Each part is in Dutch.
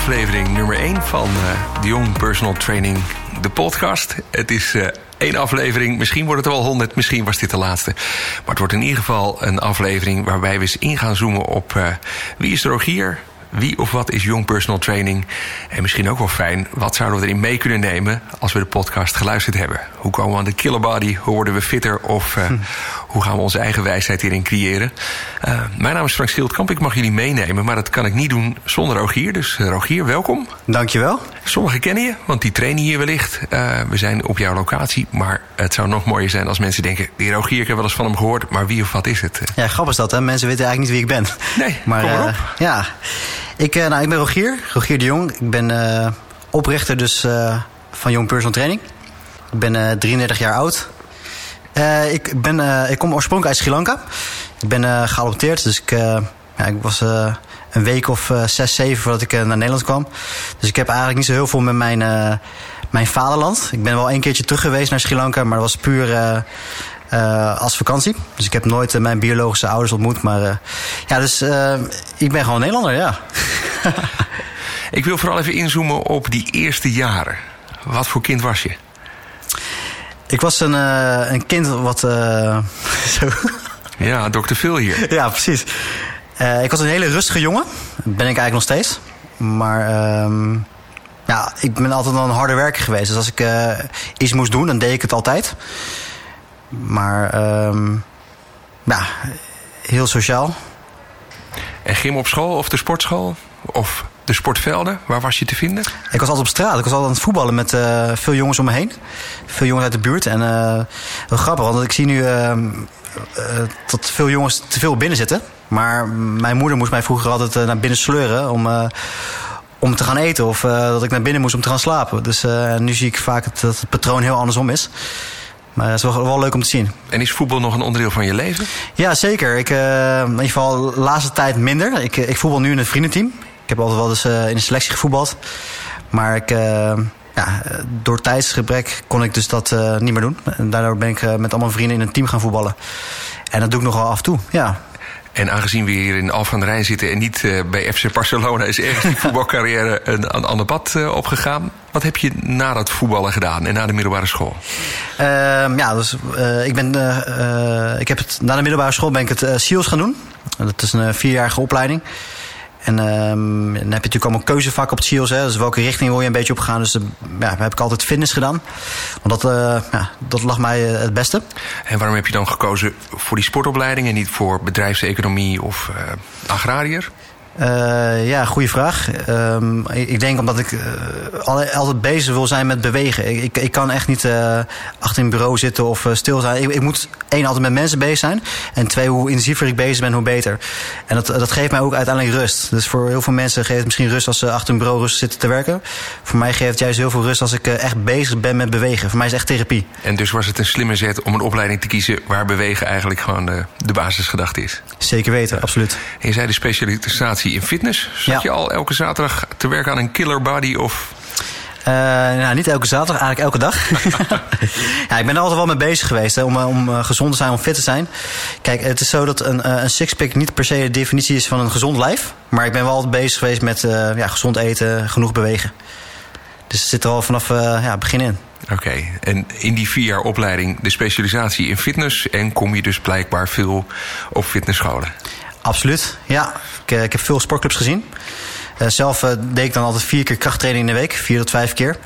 aflevering nummer 1 van uh, de Young Personal Training, de podcast. Het is uh, één aflevering, misschien wordt het er wel 100, misschien was dit de laatste. Maar het wordt in ieder geval een aflevering waarbij we eens in gaan zoomen op uh, wie is Rogier, wie of wat is Young Personal Training? En misschien ook wel fijn, wat zouden we erin mee kunnen nemen als we de podcast geluisterd hebben? Hoe komen we aan de killer body? Hoe worden we fitter? Of. hoe gaan we onze eigen wijsheid hierin creëren? Uh, mijn naam is Frank Schildkamp. Ik mag jullie meenemen, maar dat kan ik niet doen zonder Rogier. Dus uh, Rogier, welkom. Dankjewel. Sommigen kennen je, want die trainen hier wellicht. we zijn op jouw locatie, maar het zou nog mooier zijn als mensen denken... die Rogier, ik heb wel eens van hem gehoord, maar wie of wat is het? Ja, grappig is dat, hè? Mensen weten eigenlijk niet wie ik ben. Nee, maar, kom maar op. ja, ik, nou, ik ben Rogier, Rogier de Jong. Ik ben oprichter dus van Young Personal Training. Ik ben 33 jaar oud. Ik, ben, ik kom oorspronkelijk uit Sri Lanka. Ik ben geadopteerd, dus ik, ja, ik was een week of zes, zeven voordat ik naar Nederland kwam. Dus ik heb eigenlijk niet zo heel veel met mijn, mijn vaderland. Ik ben wel een keertje terug geweest naar Sri Lanka, maar dat was puur uh, als vakantie. Dus ik heb nooit uh, mijn biologische ouders ontmoet. Maar uh, ja, dus ik ben gewoon Nederlander, ja. ik wil vooral even inzoomen op die eerste jaren. Wat voor kind was je? Ik was een, een kind wat... zo. Ja, dokter Phil hier. ja, precies. ik was een hele rustige jongen. Ben ik eigenlijk nog steeds. Maar... Ehm, ja, ik ben altijd wel een harde werker geweest. Dus als ik iets moest doen, dan deed ik het altijd. Maar um, ja, heel sociaal. En gym op school of de sportschool? Of de sportvelden? Waar was je te vinden? Ik was altijd op straat. Ik was altijd aan het voetballen met uh, veel jongens om me heen. Veel jongens uit de buurt. En uh, wel grappig, want ik zie nu uh, dat veel jongens te veel binnen zitten. Maar mijn moeder moest mij vroeger altijd naar binnen sleuren om om te gaan eten. Of dat ik naar binnen moest om te gaan slapen. Dus nu zie ik vaak dat het patroon heel andersom is. Maar het is wel, wel, leuk om te zien. En is voetbal nog een onderdeel van je leven? Ja, zeker. Ik, uh, in ieder geval de laatste tijd minder. Ik, ik voetbal nu in een vriendenteam. Ik heb altijd wel eens uh, in de selectie gevoetbald. Maar ik, uh, ja, door tijdsgebrek kon ik dus dat niet meer doen. En daardoor ben ik met allemaal vrienden in een team gaan voetballen. En dat doe ik nog wel af en toe, ja. En aangezien we hier in Alphen aan de Rijn zitten en niet uh, bij FC Barcelona, is ergens die voetbalcarrière een, een ander pad uh, opgegaan. Wat heb je na dat voetballen gedaan en na de middelbare school? Uh, ja, dus, ik, ben, ik heb het, na de middelbare school ben ik het SEALS gaan doen. Dat is een vierjarige opleiding. En um, dan heb je natuurlijk allemaal keuzevak op het. Hè. Dus welke richting wil je een beetje opgaan. Dus uh, ja, heb ik altijd fitness gedaan. Want dat, uh, ja, dat lag mij uh, het beste. En waarom heb je dan gekozen voor die sportopleiding... en niet voor bedrijfseconomie of agrariër? Uh, ja, goede vraag. Um, ik denk omdat ik uh, altijd bezig wil zijn met bewegen. Ik, ik, ik kan echt niet uh, achter een bureau zitten of stil zijn. Ik, ik, moet één, altijd met mensen bezig zijn. En twee, hoe intensiever ik bezig ben, hoe beter. En dat, dat geeft mij ook uiteindelijk rust. Dus voor heel veel mensen geeft het misschien rust als ze achter een bureau rust zitten te werken. Voor mij geeft het juist heel veel rust als ik echt bezig ben met bewegen. Voor mij is het echt therapie. En dus was het een slimme zet om een opleiding te kiezen... waar bewegen eigenlijk gewoon de, de basisgedachte is? Zeker weten, absoluut. En je zei de specialisatie in fitness. Zat ja. je al elke zaterdag te werken aan een killer body of... Uh, nou, niet elke zaterdag, eigenlijk elke dag. ja, ik ben er altijd wel mee bezig geweest hè, om, om uh, gezond te zijn, om fit te zijn. Kijk, het is zo dat een, een sixpack niet per se de definitie is van een gezond lijf. Maar ik ben wel altijd bezig geweest met ja, gezond eten, genoeg bewegen. Dus het zit er al vanaf ja, begin in. Oké, okay. en in die vier jaar opleiding de specialisatie in fitness... en kom je dus blijkbaar veel op fitnessscholen? Absoluut, ja. Ik, ik heb veel sportclubs gezien. Uh, zelf uh, deed ik dan altijd vier keer krachttraining in de week. Vier tot vijf keer.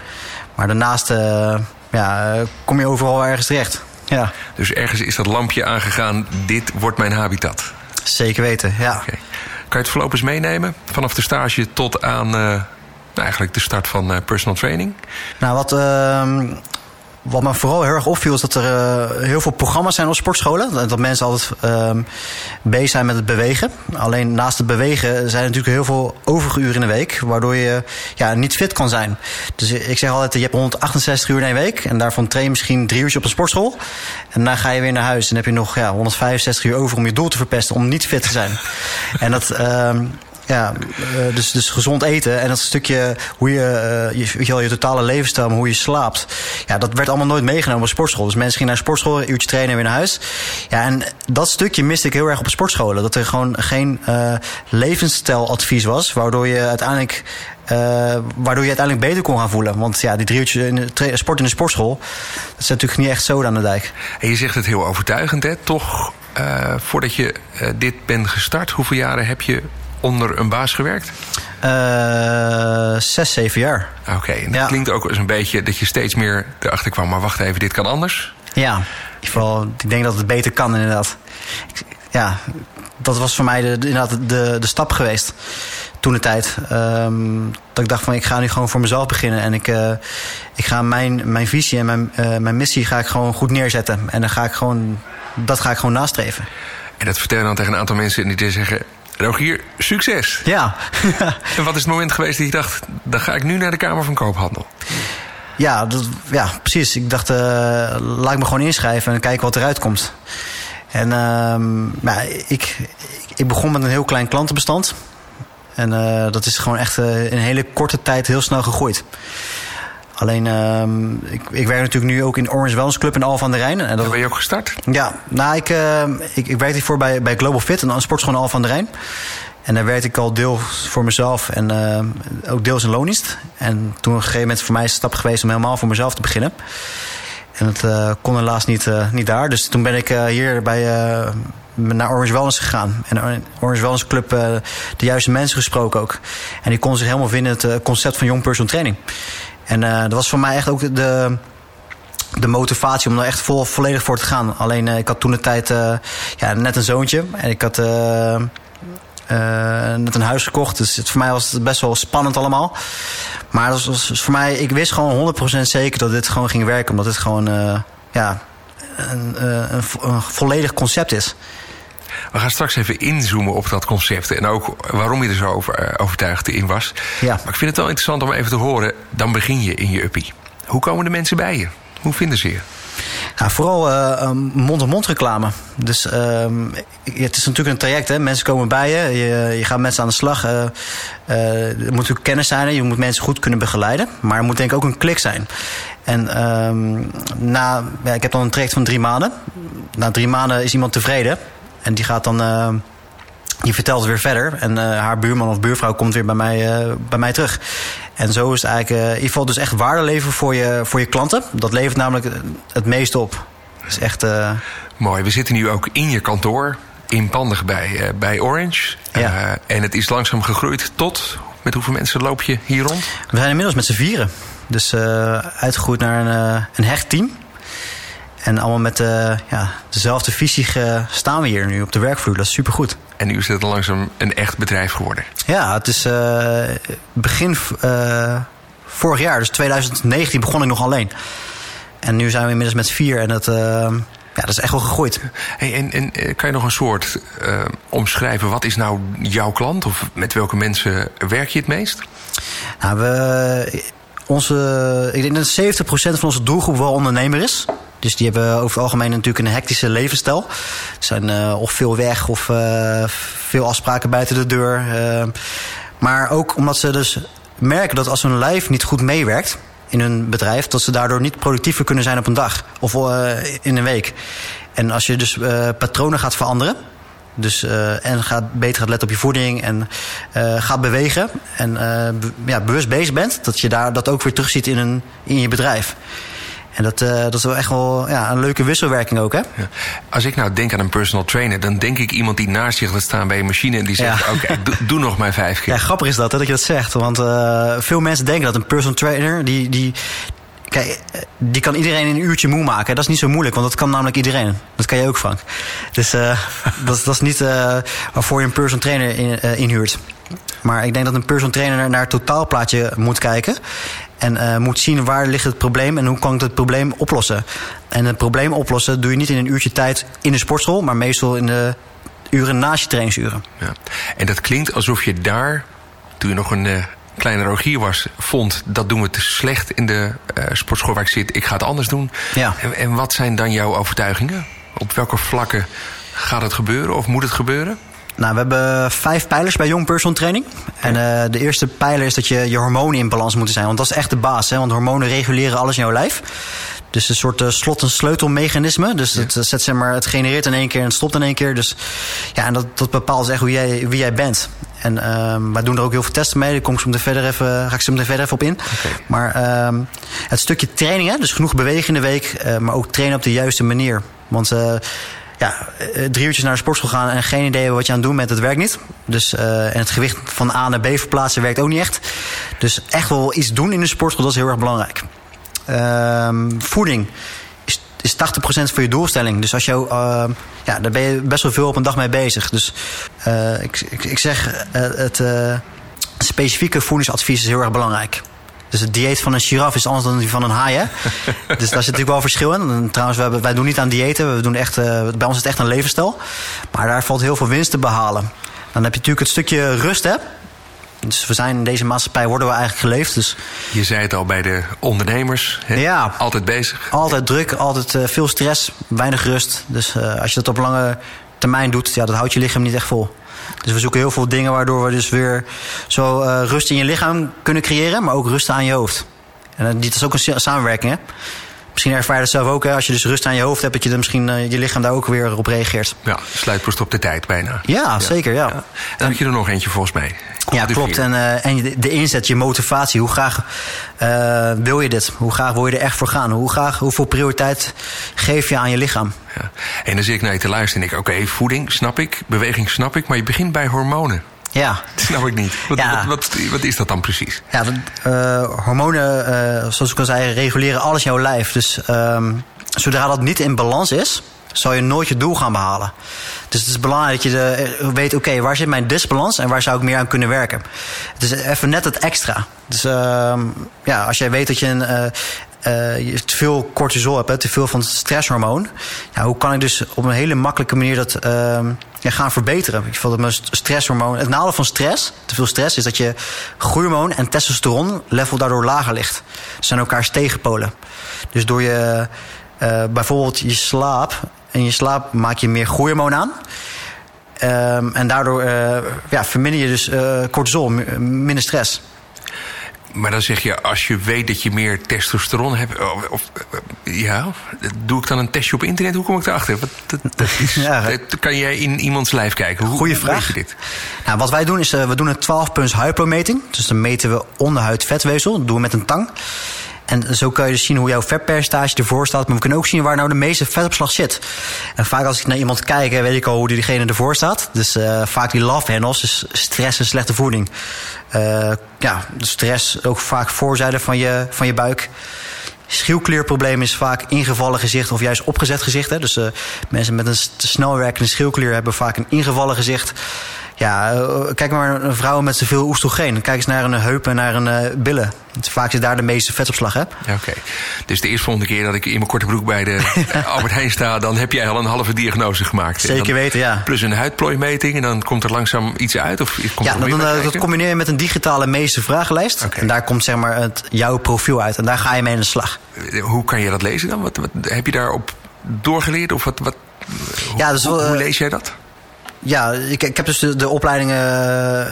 Maar daarnaast uh, ja, kom je overal ergens terecht. Ja. Dus ergens is dat lampje aangegaan. Dit wordt mijn habitat. Zeker weten, ja. Okay. Kan je het voorlopig meenemen? Vanaf de stage tot aan eigenlijk de start van personal training? Nou, wat ehm, wat me vooral heel erg opviel is dat er uh, heel veel programma's zijn op sportscholen. Dat mensen altijd uh, bezig zijn met het bewegen. Alleen naast het bewegen zijn er natuurlijk heel veel overuren in de week. Waardoor je ja, niet fit kan zijn. Dus ik zeg altijd, je hebt 168 uur in een week. En daarvan train je misschien drie uur op een sportschool. En dan ga je weer naar huis. En dan heb je nog ja, 165 uur over om je doel te verpesten. Om niet fit te zijn. en dat... Uh, ja, uh, dus, dus gezond eten en dat stukje hoe je, uh, je, je, je totale levensstijl, hoe je slaapt. Ja, dat werd allemaal nooit meegenomen op sportschool. Dus mensen gingen naar sportschool, een uurtje trainen en weer naar huis. Ja, en dat stukje miste ik heel erg op sportscholen. Dat er gewoon geen uh, levensstijladvies was, waardoor je uiteindelijk waardoor je uiteindelijk beter kon gaan voelen. Want ja, die drie uurtjes sport in de sportschool, dat is natuurlijk niet echt zo aan de dijk. En je zegt het heel overtuigend, hè? Toch, voordat je dit bent gestart, hoeveel jaren heb je onder een baas gewerkt? Uh, zes, zeven jaar. Oké, okay, en dat ja. klinkt ook eens een beetje dat je steeds meer erachter kwam. Maar wacht even, dit kan anders? Ja, geval, ik denk dat het beter kan inderdaad. Ja, dat was voor mij de, inderdaad de, de stap geweest toen de tijd. Um, dat ik dacht van ik ga nu gewoon voor mezelf beginnen. En ik, uh, ik ga mijn, mijn visie en mijn, uh, mijn missie ga ik gewoon goed neerzetten. En dan ga ik gewoon, dat ga ik gewoon nastreven. En dat vertel je dan tegen een aantal mensen die zeggen... Rogier, succes. Ja. en wat is het moment geweest dat je dacht... dan ga ik nu naar de Kamer van Koophandel? Ja, dat, ja precies. Ik dacht, uh, laat ik me gewoon inschrijven en kijken wat eruit komt. En uh, ja, ik, ik begon met een heel klein klantenbestand. En uh, dat is gewoon echt uh, in een hele korte tijd heel snel gegroeid. Alleen, uh, ik, ik werk natuurlijk nu ook in Orange Wellness Club in Alphen aan de Rijn. En dat ben je ook gestart? Ja, nou, ik, uh, ik, ik werkte hiervoor bij, bij Global Fit, een sportschool in Alphen aan de Rijn. En daar werkte ik al deel voor mezelf en uh, ook deels in loonist. En toen op een gegeven moment voor mij is het stap geweest om helemaal voor mezelf te beginnen. En dat uh, kon helaas niet, uh, niet daar. Dus toen ben ik uh, hier bij, naar Orange Wellness gegaan. En Orange Wellness Club de juiste mensen gesproken ook. En die konden zich helemaal vinden het concept van Young Personal Training. En dat was voor mij echt ook de, de motivatie om er echt vol, volledig voor te gaan. Alleen ik had toen de tijd ja, net een zoontje. En ik had net een huis gekocht. Dus het, voor mij was het best wel spannend allemaal. Maar voor mij, ik wist gewoon 100% zeker dat dit gewoon ging werken. Omdat het gewoon ja, een, een, een, volledig concept is. We gaan straks even inzoomen op dat concept. En ook waarom je er zo over, overtuigd in was. Ja. Maar ik vind het wel interessant om even te horen. Dan begin je in je uppie. Hoe komen de mensen bij je? Hoe vinden ze je? Nou, vooral uh, mond-op-mond reclame. Dus uh, het is natuurlijk een traject. Hè? Mensen komen bij je, je, je gaat mensen aan de slag. Uh, er moet natuurlijk kennis zijn. Je moet mensen goed kunnen begeleiden. Maar er moet denk ik ook een klik zijn. En um, na, ja, ik heb dan een traject van drie maanden. Na drie maanden is iemand tevreden. En die gaat dan die vertelt weer verder. En uh, haar buurman of buurvrouw komt weer bij mij, uh, bij mij terug. En zo is het eigenlijk in ieder geval dus echt waarde leveren voor je, voor je klanten. Dat levert namelijk het meeste op. Dat is echt... Mooi. We zitten nu ook in je kantoor. Inpandig bij, bij Orange. Ja. en het is langzaam gegroeid tot... Met hoeveel mensen loop je hier rond? We zijn inmiddels met z'n vieren. Dus uitgegroeid naar een, een hecht team. En allemaal met uh, ja, dezelfde visie staan we hier nu op de werkvloer. Dat is supergoed. En nu is het langzaam een echt bedrijf geworden. Ja, het is uh, begin uh, vorig jaar, dus 2019, begon ik nog alleen. En nu zijn we inmiddels met vier en dat, ja, dat is echt wel gegroeid. Hey, en, en kan je nog een soort omschrijven, wat is nou jouw klant? Of met welke mensen werk je het meest? Nou, we, onze, ik denk dat 70% van onze doelgroep wel ondernemer is. Dus die hebben over het algemeen natuurlijk een hectische levensstijl. Zijn uh, of veel weg of uh, veel afspraken buiten de deur. Uh, maar ook omdat ze dus merken dat als hun lijf niet goed meewerkt in hun bedrijf, dat ze daardoor niet productiever kunnen zijn op een dag of in een week. En als je dus patronen gaat veranderen. Dus, en gaat, beter gaat letten op je voeding en gaat bewegen. En ja, bewust bezig bent, dat je daar dat ook weer terugziet in, een, in je bedrijf. En dat, uh, dat is wel echt wel ja, een leuke wisselwerking ook, hè? Ja. Als ik nou denk aan een personal trainer... dan denk ik iemand die naast zich gaat staan bij een machine... en die zegt, oké, okay, doe, doe, nog maar vijf keer. Ja, grappig is dat, hè, dat je dat zegt. Want uh, veel mensen denken dat een personal trainer... die, die, Kijk, die kan iedereen in een uurtje moe maken. Dat is niet zo moeilijk, want dat kan namelijk iedereen. Dat kan je ook, Frank. Dus uh, dat, dat is niet uh, waarvoor je een personal trainer in, uh, inhuurt. Maar ik denk dat een personal trainer naar het totaalplaatje moet kijken. En moet zien waar ligt het probleem en hoe kan ik het probleem oplossen. En het probleem oplossen doe je niet in een uurtje tijd in de sportschool, maar meestal in de uren naast je trainingsuren. Ja. En dat klinkt alsof je daar, toen je nog een kleine rogier was, vond dat doen we te slecht in de uh, sportschool waar ik zit. Ik ga het anders doen. Ja. En, en wat zijn dan jouw overtuigingen? Op welke vlakken gaat het gebeuren of moet het gebeuren? Nou, we hebben vijf pijlers bij Young Personal Training. En uh, de eerste pijler is dat je, je hormonen in balans moeten zijn. Want dat is echt de baas. Hè? Want hormonen reguleren alles in jouw lijf. Dus een soort uh, slot- en sleutelmechanisme. Dus het, zet, zeg maar, het genereert in één keer en het stopt in één keer. Dus ja, en dat, dat bepaalt echt hoe jij, wie jij bent. En uh, wij doen er ook heel veel testen mee. Daar kom ik zo verder even, ga ik zo meteen verder even op in. Okay. Maar uh, het stukje training, hè, dus genoeg bewegen in de week, uh, maar ook trainen op de juiste manier. Want uh, ja, drie uurtjes naar de sportschool gaan en geen idee wat je aan het doen bent, dat werkt niet. Dus, en het gewicht van A naar B verplaatsen werkt ook niet echt. Dus echt wel iets doen in de sportschool, dat is heel erg belangrijk. Ehm, voeding is, is 80% voor je doelstelling. Dus als jou, uh, ja, daar ben je best wel veel op een dag mee bezig. Dus uh, ik, ik, ik, zeg, uh, het specifieke voedingsadvies is heel erg belangrijk. Dus het dieet van een giraf is anders dan die van een haai. Hè? dus daar zit natuurlijk wel verschil in. En trouwens, wij, wij doen niet aan diëten. We doen echt, bij ons is het echt een levensstijl. Maar daar valt heel veel winst te behalen. Dan heb je natuurlijk het stukje rust, hè? Dus we zijn in deze maatschappij worden we eigenlijk geleefd. Dus je zei het al bij de ondernemers. Hè? Ja. Altijd bezig. Altijd druk, altijd uh, veel stress, weinig rust. Dus uh, als je dat op lange termijn doet, ja, dat houdt je lichaam niet echt vol. Dus we zoeken heel veel dingen waardoor we dus weer zo uh, rust in je lichaam kunnen creëren, maar ook rust aan je hoofd. En dit is ook een samenwerking, hè? Misschien ervaar je dat zelf ook, hè? als je dus rust aan je hoofd hebt, dat je dan misschien uh, je lichaam daar ook weer op reageert. Ja, sluitpost op de tijd bijna. Ja, ja. zeker, ja. ja. Dan heb je er nog eentje volgens mij. Ja, klopt. En, uh, en de inzet, je motivatie. Hoe graag uh, wil je dit? Hoe graag wil je er echt voor gaan? Hoe graag, hoeveel prioriteit geef je aan je lichaam? Ja. En dan zit ik naar je te luisteren en ik, oké, okay, voeding snap ik, beweging snap ik, maar je begint bij hormonen. Ja. Dat snap ik niet. Wat, ja. wat, wat, wat, is dat dan precies? Ja, uh, hormonen, uh, zoals ik al zei, reguleren alles in jouw lijf. Dus um, zodra dat niet in balans is, zal je nooit je doel gaan behalen. Dus het is belangrijk dat je de, weet, oké, okay, waar zit mijn disbalans en waar zou ik meer aan kunnen werken? Het is even net het extra. Dus uh, ja, als jij weet dat je een, je te veel cortisol hebt, te veel van het stresshormoon. Hoe kan ik dus op een hele makkelijke manier dat ja, gaan verbeteren? Ik dat mijn stresshormoon. Het nadeel van stress, te veel stress, is dat je groeihormoon en testosteron level daardoor lager ligt. Dat zijn elkaars tegenpolen. Dus door je uh, bijvoorbeeld je slaap. In je slaap maak je meer groeihormoon aan. Um, en daardoor uh, ja, verminder je dus cortisol, minder stress. Maar dan zeg je, als je weet dat je meer testosteron hebt... Of, ja, doe ik dan een testje op internet? Hoe kom ik daarachter? Wat, dat, dat is, ja, dat kan jij in iemands lijf kijken? Hoe, Goeie vraag. je dit? Nou, wat wij doen is, uh, we doen een 12-punts huidprometing. Dus dan meten we onderhuid vetweefsel. Dat doen we met een tang. En zo kan je dus zien hoe jouw vetpercentage ervoor staat. Maar we kunnen ook zien waar nou de meeste vetopslag zit. En vaak als ik naar iemand kijk, weet ik al hoe diegene ervoor staat. Dus uh, vaak die love handles, dus stress en slechte voeding. Uh, ja, de stress ook vaak voorzijde van je, van je buik. Schildklierprobleem is vaak ingevallen gezicht of juist opgezet gezicht. Hè. Dus uh, mensen met een snel werkende schildklier hebben vaak een ingevallen gezicht. Ja, kijk maar naar vrouwen met zoveel oestrogeen. Kijk eens naar een heup en naar een uh, billen. Vaak is daar de meeste vetopslag, hè? Oké. Okay. Dus de eerste volgende keer dat ik in mijn korte broek bij de Albert Heijn sta... dan heb jij al een halve diagnose gemaakt. Zeker dan, weten, ja. Plus een huidplooimeting en dan komt er langzaam iets uit? Of komt ja, dan, dan, dat combineer je met een digitale meeste vragenlijst. Okay. En daar komt zeg maar het, jouw profiel uit. En daar ga je mee aan de slag. Hoe kan je dat lezen dan? Wat, wat heb je daarop doorgeleerd? Of wat, wat, ja, dus, hoe, hoe lees jij dat? Ja, ik, ik heb dus de, de opleidingen,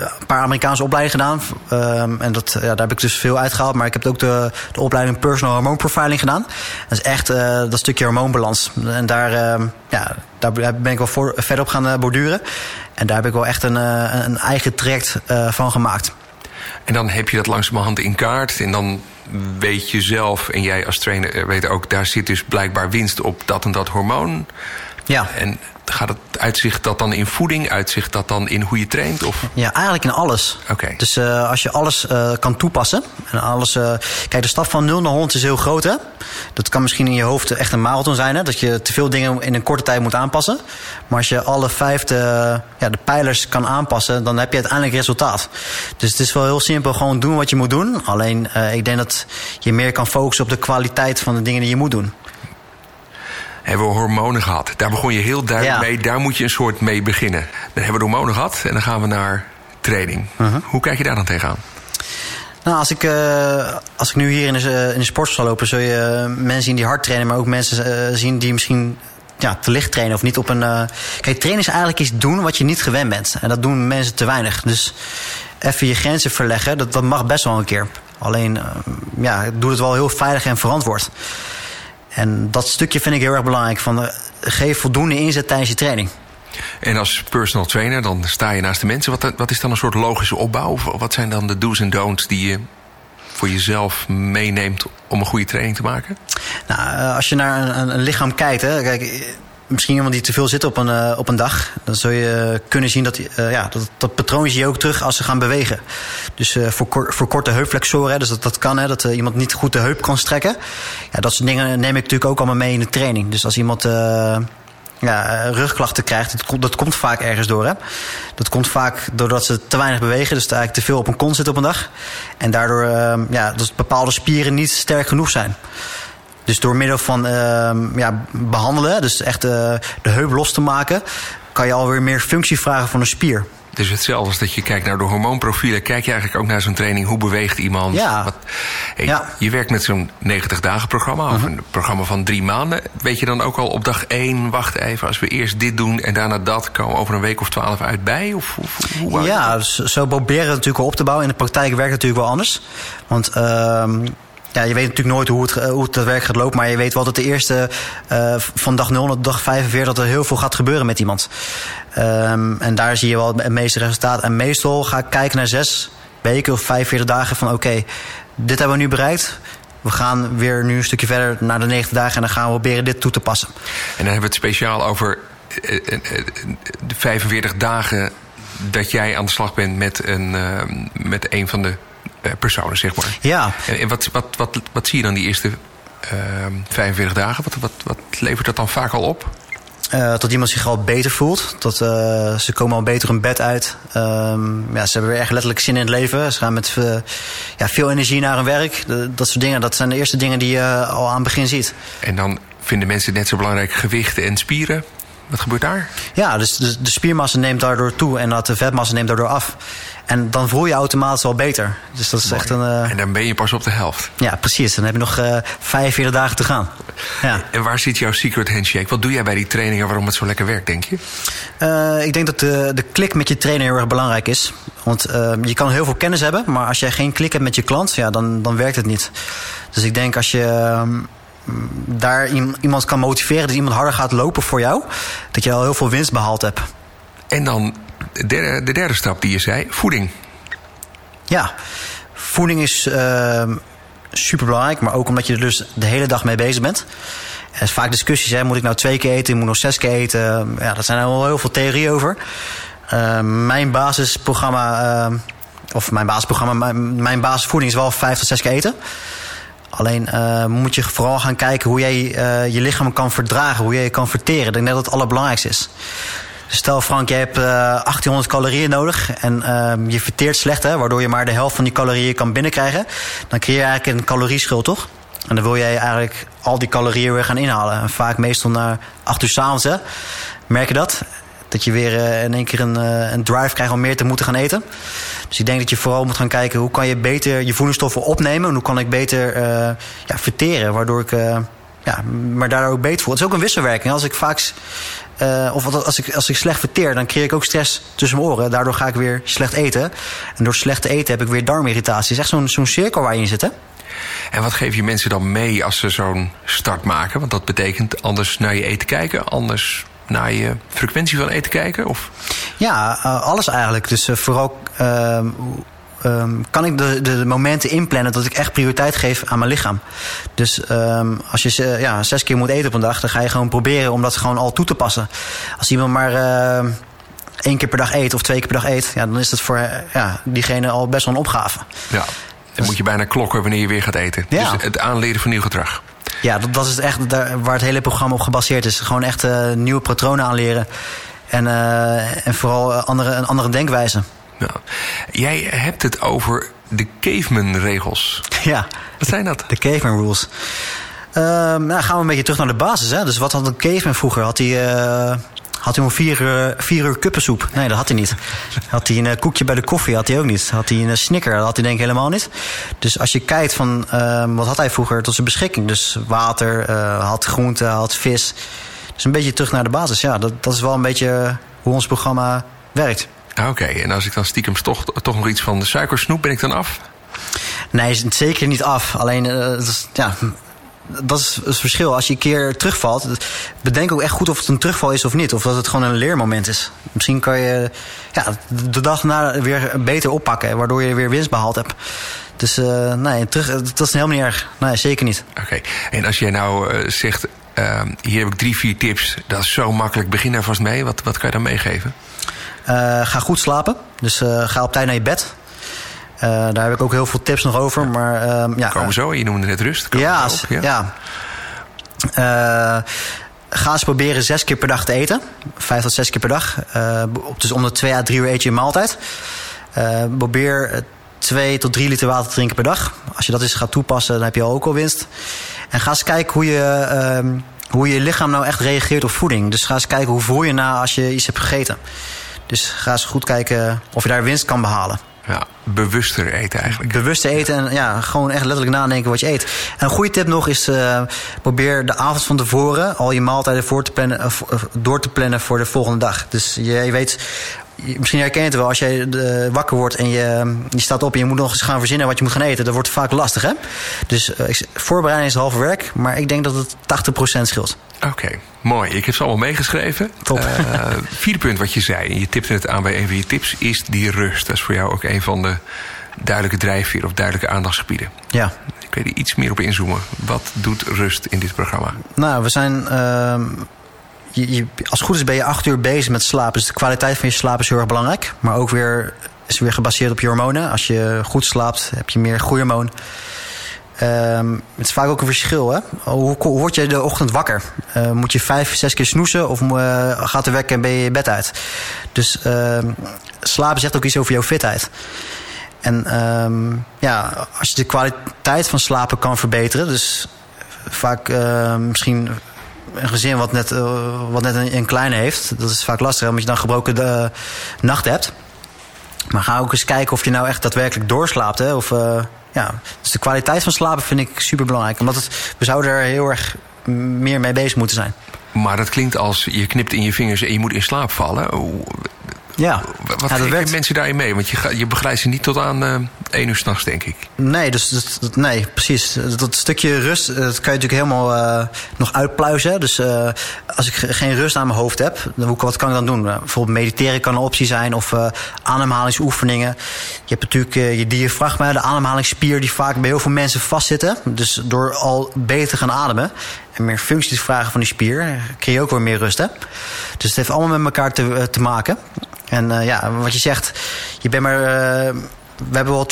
een paar Amerikaanse opleidingen gedaan. Um, en dat, ja, daar heb ik dus veel uitgehaald. Maar ik heb ook de, de opleiding Personal Hormone Profiling gedaan. Dat is echt uh, dat stukje hormoonbalans. En daar, uh, ja, daar ben ik wel voor, verder op gaan uh, borduren. En daar heb ik wel echt een, een eigen traject van gemaakt. En dan heb je dat langzamerhand in kaart. En dan weet je zelf, en jij als trainer weet ook... daar zit dus blijkbaar winst op dat en dat hormoon. Ja. En gaat het uitzicht dat dan in voeding? Uitzicht dat dan in hoe je traint? Of? Ja, eigenlijk in alles. Oké. Okay. Dus uh, als je alles uh, kan toepassen. En alles, uh, kijk, de stap van 0 naar 100 is heel groot. Hè? Dat kan misschien in je hoofd echt een marathon zijn. Hè? Dat je te veel dingen in een korte tijd moet aanpassen. Maar als je alle vijf de, ja, de pijlers kan aanpassen, dan heb je uiteindelijk resultaat. Dus het is wel heel simpel. Gewoon doen wat je moet doen. Alleen ik denk dat je meer kan focussen op de kwaliteit van de dingen die je moet doen hebben we hormonen gehad. Daar begon je heel duidelijk ja. mee. Daar moet je een soort mee beginnen. Dan hebben we hormonen gehad en dan gaan we naar training. Uh -huh. Hoe kijk je daar dan tegenaan? Nou, als ik, uh, als ik nu hier in de, in de sportschool lopen, zul je mensen zien die hard trainen, maar ook mensen uh, zien die misschien ja, te licht trainen of niet op een. Kijk, trainen is eigenlijk iets doen wat je niet gewend bent. En dat doen mensen te weinig. Dus even je grenzen verleggen, dat, dat mag best wel een keer. Alleen, ja, doe het wel heel veilig en verantwoord. En dat stukje vind ik heel erg belangrijk. Van, geef voldoende inzet tijdens je training. En als personal trainer, dan sta je naast de mensen. Wat, wat is dan een soort logische opbouw? Wat zijn dan de do's en don'ts die je voor jezelf meeneemt om een goede training te maken? Nou, als je naar een, een lichaam kijkt, hè, kijk, misschien iemand die te veel zit op een, uh, op een dag, dan zul je kunnen zien dat uh, ja, dat, dat patroon zie je ook terug als ze gaan bewegen. Dus uh, voor, voor korte heupflexoren, dus dat, dat kan, hè, dat iemand niet goed de heup kan strekken. Ja, dat soort dingen neem ik natuurlijk ook allemaal mee in de training. Dus als iemand ja, rugklachten krijgt, dat, dat komt vaak ergens door. Hè? Dat komt vaak doordat ze te weinig bewegen, dus eigenlijk te veel op een kont zitten op een dag. En daardoor ja, dat bepaalde spieren niet sterk genoeg zijn. Dus door middel van uh, ja, behandelen, dus echt uh, de heup los te maken, kan je alweer meer functie vragen van een spier. Dus hetzelfde als dat je kijkt naar de hormoonprofielen, kijk je eigenlijk ook naar zo'n training. Hoe beweegt iemand? Ja. Wat, hey, ja. Je werkt met zo'n 90 dagen programma, of een programma van drie maanden. Weet je dan ook al op dag één, wacht even, als we eerst dit doen en daarna dat, komen we over een week of twaalf uit bij? Of, of hoe ja, zo proberen we het natuurlijk op te bouwen. In de praktijk werkt het natuurlijk wel anders. Want uh, ja, je weet natuurlijk nooit hoe het, hoe het werk gaat lopen. Maar je weet wel dat de eerste uh, van dag 0 tot dag 45 dat er heel veel gaat gebeuren met iemand. Um, en daar zie je wel het meeste resultaat. En meestal ga ik kijken naar zes weken of 45 dagen van oké, dit hebben we nu bereikt. We gaan weer nu een stukje verder naar de 90 dagen en dan gaan we proberen dit toe te passen. En dan hebben we het speciaal over de 45 dagen dat jij aan de slag bent met een, met een van de personen, zeg maar. Ja. En, en wat, wat, wat, wat zie je dan die eerste uh, 45 dagen? Wat, wat, wat levert dat dan vaak al op? Uh, dat iemand zich al beter voelt. Dat, uh, ze komen al beter hun bed uit. Um, ja, ze hebben weer echt letterlijk zin in het leven. Ze gaan met uh, ja, veel energie naar hun werk. De, dat soort dingen. Dat zijn de eerste dingen die je al aan het begin ziet. En dan vinden mensen net zo belangrijk gewichten en spieren. Wat gebeurt daar? Ja, dus de, de spiermassa neemt daardoor toe en dat de vetmassa neemt daardoor af. En dan voel je automatisch al beter. Dus dat is Mooi. echt een. Uh... En dan ben je pas op de helft. Ja, precies. Dan heb je nog uh, 45 dagen te gaan. Ja. En waar zit jouw secret handshake? Wat doe jij bij die trainingen waarom het zo lekker werkt, denk je? Uh, ik denk dat de, de klik met je trainer heel erg belangrijk is. Want je kan heel veel kennis hebben, maar als jij geen klik hebt met je klant, ja, dan, dan werkt het niet. Dus ik denk als je daar iemand kan motiveren, dat iemand harder gaat lopen voor jou, dat je al heel veel winst behaald hebt. En dan de derde, de derde stap die je zei, voeding. Ja, voeding is uh, super belangrijk, maar ook omdat je er dus de hele dag mee bezig bent. Er is vaak discussies, hè, moet ik nou twee keer eten, moet ik nog zes keer eten? Ja, daar zijn er wel heel veel theorieën over. Uh, mijn basisprogramma, uh, of mijn basisprogramma, mijn, mijn basisvoeding is wel vijf tot zes keer eten. Alleen uh, moet je vooral gaan kijken hoe jij uh, je lichaam kan verdragen, hoe jij je kan verteren. Ik denk dat het het allerbelangrijkste is. Dus stel Frank, je hebt uh, 1800 calorieën nodig en je verteert slecht, hè, waardoor je maar de helft van die calorieën kan binnenkrijgen. Dan creëer je eigenlijk een calorieschuld, toch? En dan wil jij eigenlijk al die calorieën weer gaan inhalen. En vaak meestal na 8 uur s'avonds, hè. Merk je dat? Dat je weer uh, in één keer een, uh, een drive krijgt om meer te moeten gaan eten. Dus ik denk dat je vooral moet gaan kijken hoe kan je beter je voedingsstoffen opnemen. En hoe kan ik beter uh, ja, verteren. Waardoor ik ja, maar daar ook beter voel. Het is ook een wisselwerking. Als ik vaak. of als ik, als ik slecht verteer, dan creëer ik ook stress tussen mijn oren. Daardoor ga ik weer slecht eten. En door slecht te eten heb ik weer darmirritatie. Het is echt zo'n zo'n cirkel waar je in zit, hè? En wat geef je mensen dan mee als ze zo'n start maken? Want dat betekent anders naar je eten kijken, anders naar je frequentie van eten kijken? Of? Ja, uh, alles eigenlijk. Dus uh, vooral uh, um, kan ik de, de, momenten inplannen dat ik echt prioriteit geef aan mijn lichaam. Dus um, als je ja, zes keer moet eten op een dag, dan ga je gewoon proberen om dat gewoon al toe te passen. Als iemand maar ehm, één keer per dag eet of twee keer per dag eet, ja, dan is dat voor ja, diegene al best wel een opgave. Ja. Dan moet je bijna klokken wanneer je weer gaat eten. Ja. Dus het aanleren van nieuw gedrag. Ja, dat, dat is echt daar, waar het hele programma op gebaseerd is. Gewoon echt uh, nieuwe patronen aanleren. En, uh, en vooral andere, een andere denkwijze. Ja. Jij hebt het over de caveman-regels. Ja. Wat zijn dat? De caveman rules. Uh, nou, gaan we een beetje terug naar de basis. Hè? Dus wat had een caveman vroeger? Had hij... Had hij om vier, uh, vier uur kuppensoep? Nee, dat had hij niet. Had hij een uh, koekje bij de koffie? Had hij ook niet. Had hij een uh, snicker? Dat had hij denk ik helemaal niet. Dus als je kijkt van wat had hij vroeger tot zijn beschikking? Dus water, had groente, had vis. Dus een beetje terug naar de basis. Ja, dat, dat is wel een beetje hoe ons programma werkt. Ah, oké, en als ik dan stiekem toch, toch nog iets van de suikersnoep, ben ik dan af? Nee, zeker niet af. Alleen, uh, is, ja, dat is het verschil. Als je een keer terugvalt, bedenk ook echt goed of het een terugval is of niet. Of dat het gewoon een leermoment is. Misschien kan je ja, de dag na weer beter oppakken, waardoor je weer winst behaald hebt. Dus uh, nee, terug, dat is helemaal niet erg. Nee, zeker niet. Oké, en als jij nou uh, zegt, uh, hier heb ik drie, vier tips. Dat is zo makkelijk, begin daar vast mee. Wat, wat kan je dan meegeven? ga goed slapen. Dus ga op tijd naar je bed. Uh, daar heb ik ook heel veel tips nog over. Maar, uh, ja, Komen zo, je noemde net rust. Ja, ja. ja. Uh, ga eens proberen zes keer per dag te eten. Vijf tot zes keer per dag. dus om de twee à drie uur eet je een maaltijd. probeer twee tot drie liter water te drinken per dag. Als je dat eens gaat toepassen, dan heb je al ook al winst. En ga eens kijken hoe je, ehm, hoe je lichaam nou echt reageert op voeding. Dus ga eens kijken hoe voel je na als je iets hebt gegeten. Dus ga eens goed kijken of je daar winst kan behalen. Ja, bewuster eten eigenlijk. Bewuster eten en ja, gewoon echt letterlijk nadenken wat je eet. En een goede tip nog is: uh, probeer de avond van tevoren al je maaltijden voor te plannen, uh, door te plannen voor de volgende dag. Dus je, je weet misschien herken je het wel, als jij uh, wakker wordt en je, je staat op en je moet nog eens gaan verzinnen wat je moet gaan eten, dat wordt vaak lastig. Hè? Dus uh, voorbereiding is halve werk, maar ik denk dat het 80% scheelt. Oké, mooi. Ik heb ze allemaal meegeschreven. Top. Uh, vierde punt wat je zei, je tipte het aan bij een van je tips, is die rust. Dat is voor jou ook een van de duidelijke drijfveren of duidelijke aandachtsgebieden. Ja. Ik weet er iets meer op inzoomen. Wat doet rust in dit programma? Nou, we zijn ehm, je, als het goed is ben je acht uur bezig met slapen. Dus de kwaliteit van je slaap is heel erg belangrijk. Maar ook weer, is weer gebaseerd op je hormonen. Als je goed slaapt, heb je meer groeihormoon. Um, het is vaak ook een verschil. Hè? Hoe, word je de ochtend wakker? Uh, moet je vijf, zes keer snoezen of uh, gaat de wekker en ben je je bed uit? Dus uh, slapen zegt ook iets over jouw fitheid. En um, ja, als je de kwaliteit van slapen kan verbeteren, dus vaak misschien een gezin wat net, uh, wat net een, een, kleine heeft, dat is vaak lastig omdat je dan gebroken de, uh, nacht hebt. Maar ga ook eens kijken of je nou echt daadwerkelijk doorslaapt. Hè? Of, uh, ja. Dus de kwaliteit van slapen vind ik super belangrijk. Omdat we zouden er heel erg meer mee bezig moeten zijn. Maar dat klinkt als je knipt in je vingers en je moet in slaap vallen. Ja. Wat ja, mensen daarin mee? Want je, je begeleidt ze niet tot aan uh, één uur s'nachts, denk ik. Nee, dus, dat, nee, precies. Dat stukje rust, dat kan je natuurlijk helemaal uh, nog uitpluizen. Dus uh, als ik geen rust aan mijn hoofd heb, dan, wat kan ik dan doen? bijvoorbeeld mediteren kan een optie zijn of ademhalingsoefeningen. Je hebt natuurlijk je diafragma, de ademhalingsspier die vaak bij heel veel mensen vastzitten. Dus door al beter te gaan ademen en meer functies vragen van die spier, creëer je ook weer meer rust. Hè? Dus het heeft allemaal met elkaar te, te maken. En uh, ja, wat je zegt, je bent maar. Uh, we hebben wel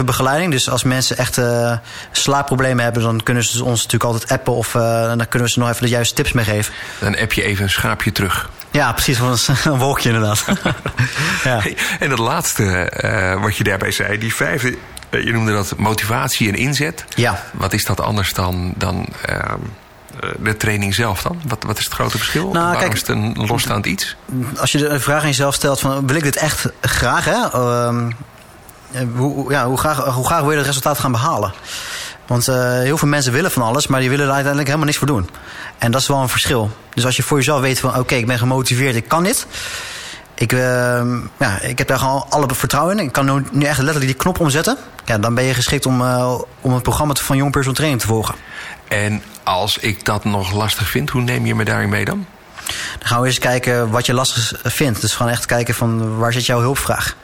24-7 begeleiding. Dus als mensen echt uh, slaapproblemen hebben, dan kunnen ze ons natuurlijk altijd appen. Of dan kunnen we ze nog even de juiste tips meegeven. Dan app je even een schaapje terug. Ja, precies. Van een wolkje inderdaad. ja. En dat laatste wat je daarbij zei, die vijfde. Je noemde dat motivatie en inzet. Ja. Wat is dat anders dan. dan ehm, de training zelf dan? Wat, wat is het grote verschil? Nou, Waarom kijk, is het een losstaand iets? Als je de vraag aan jezelf stelt van wil ik dit echt graag? Hè? Uh, hoe, ja, hoe, graag, hoe graag wil je het resultaat gaan behalen? Want uh, heel veel mensen willen van alles, maar die willen er uiteindelijk helemaal niks voor doen. En dat is wel een verschil. Dus als je voor jezelf weet van oké, okay, ik ben gemotiveerd, ik kan dit. Ik, uh, ja, ik heb daar gewoon alle vertrouwen in. Ik kan nu, nu echt letterlijk die knop omzetten. Ja, dan ben je geschikt om, uh, om het programma van Young Personal Training te volgen. En als ik dat nog lastig vind, hoe neem je me daarin mee dan? Dan gaan we eens kijken wat je lastig vindt. Dus gewoon echt kijken van waar zit jouw hulpvraag?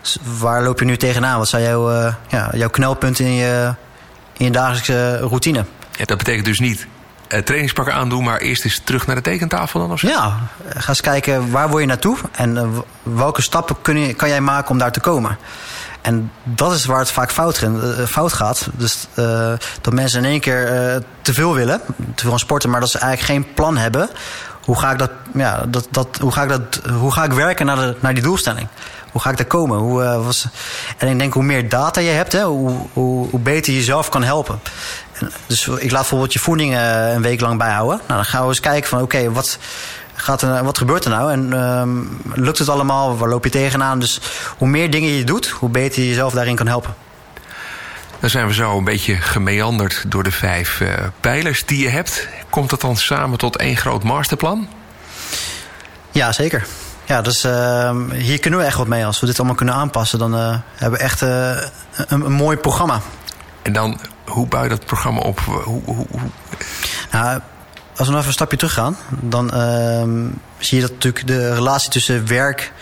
Dus waar loop je nu tegenaan? Wat zijn jouw, uh, ja, jouw knelpunten in je, in je dagelijkse routine? Ja, dat betekent dus niet uh, trainingspakken aandoen, maar eerst eens terug naar de tekentafel dan of zo? Ja, ga eens kijken waar wil je naartoe en uh, welke stappen kun je, kan jij maken om daar te komen. En dat is waar het vaak fout, fout gaat. Dus uh, dat mensen in één keer te veel willen, te veel aan sporten, maar dat ze eigenlijk geen plan hebben. Hoe ga ik dat, ja, dat, dat, hoe ga ik dat, hoe ga ik werken naar, de, naar die doelstelling? Hoe ga ik daar komen? Hoe, was, en ik denk hoe meer data je hebt, hè, hoe, hoe, beter je jezelf kan helpen. En dus ik laat bijvoorbeeld je voeding een week lang bijhouden. Nou, dan gaan we eens kijken van oké, wat gaat er, wat gebeurt er nou? En um, lukt het allemaal? Waar loop je tegenaan? Dus hoe meer dingen je doet, hoe beter je jezelf daarin kan helpen. Dan zijn we zo een beetje gemeanderd door de vijf uh, pijlers die je hebt. Komt dat dan samen tot één groot masterplan? Ja, zeker. Ja, dus uh, hier kunnen we echt wat mee. Als we dit allemaal kunnen aanpassen, dan uh, hebben we echt een, een, mooi programma. En dan, hoe bouw je dat programma op? Hoe, hoe, hoe? Nou, als we nog even een stapje terug gaan, dan ehm, zie je dat natuurlijk de relatie tussen werk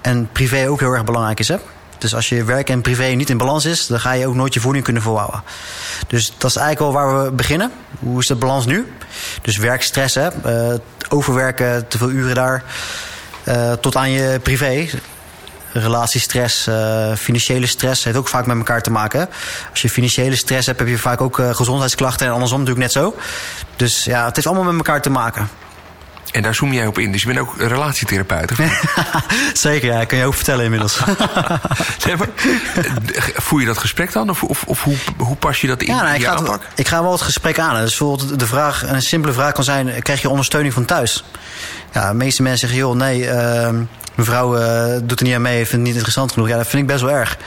en privé ook heel erg belangrijk is. Hè? Dus als je werk en privé niet in balans is, dan ga je ook nooit je voeding kunnen volhouden. Dus dat is eigenlijk wel waar we beginnen. Hoe is de balans nu? Dus werkstress, hè? Uh, overwerken, te veel uren daar. Uh, tot aan je privé. Relatiestress, uh, financiële stress heeft ook vaak met elkaar te maken. Als je financiële stress hebt, heb je vaak ook gezondheidsklachten en andersom natuurlijk net zo. Dus ja, het heeft allemaal met elkaar te maken. En daar zoom jij op in. Dus je bent ook relatietherapeut. Zeker, ja. Kan je ook vertellen inmiddels. nee, maar, voer je dat gesprek dan? Of, of, of hoe, hoe, pas je dat in ja, nou, ik, ga? Het, ik ga wel het gesprek aan. Dus bijvoorbeeld de vraag, een simpele vraag kan zijn... krijg je ondersteuning van thuis? Ja, de meeste mensen zeggen, joh, nee... Uh, mevrouw uh, doet er niet aan mee, vindt het niet interessant genoeg. Ja, dat vind ik best wel erg.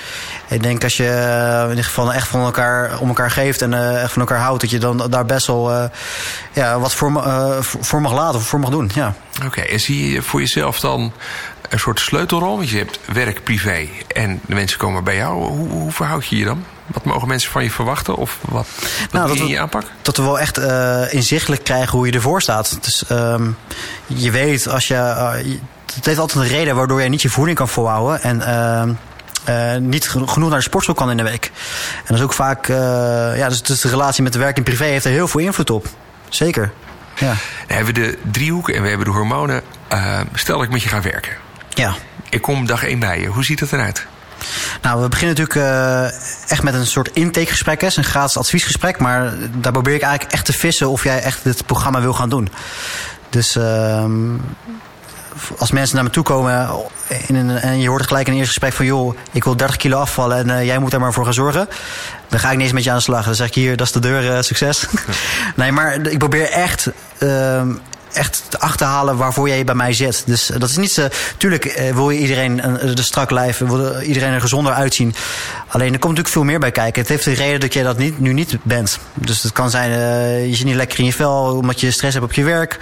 Ik denk als je uh, in ieder geval echt van elkaar, om elkaar geeft en uh, echt van elkaar houdt, dat je dan daar best wel ja, wat voor, voor mag laten of voor mag doen. Ja. Oké, en zie je voor jezelf dan een soort sleutelrol? Want je hebt werk, privé en de mensen komen bij jou. Hoe, hoe verhoud je je dan? Wat mogen mensen van je verwachten? Of wat, wat nou, dat in je aanpak? Dat we wel echt uh, inzichtelijk krijgen hoe je ervoor staat. Dus um, je weet als je. Uh, het heeft altijd een reden waardoor jij niet je voeding kan volhouden. En uh, uh, niet genoeg naar de sportschool kan in de week. En dat is ook vaak. Uh, ja, dus, dus de relatie met de werk en privé heeft er heel veel invloed op. Zeker. Ja. Dan hebben we de driehoek en we hebben de hormonen. stel dat ik met je ga werken. Ja. Ik kom dag één bij je. Hoe ziet dat eruit? Nou, we beginnen natuurlijk uh, echt met een soort intakegesprek. Een gratis adviesgesprek. Maar daar probeer ik eigenlijk echt te vissen of jij echt dit programma wil gaan doen. Dus uh, als mensen naar me toe komen in een, en je hoort gelijk in een eerste gesprek van... joh, ik wil 30 kilo afvallen en uh, jij moet daar maar voor gaan zorgen. Dan ga ik niet eens met je aan de slag. Dan zeg ik hier, dat is de deur, uh, succes. nee, maar ik probeer echt... Echt te achterhalen waarvoor jij bij mij zit. Dus dat is niet zo. Tuurlijk eh, wil je iedereen een, de strak lijf, wil iedereen er gezonder uitzien. Alleen er komt natuurlijk veel meer bij kijken. Het heeft de reden dat jij dat niet, nu niet bent. Dus het kan zijn, je zit niet lekker in je vel omdat je stress hebt op je werk.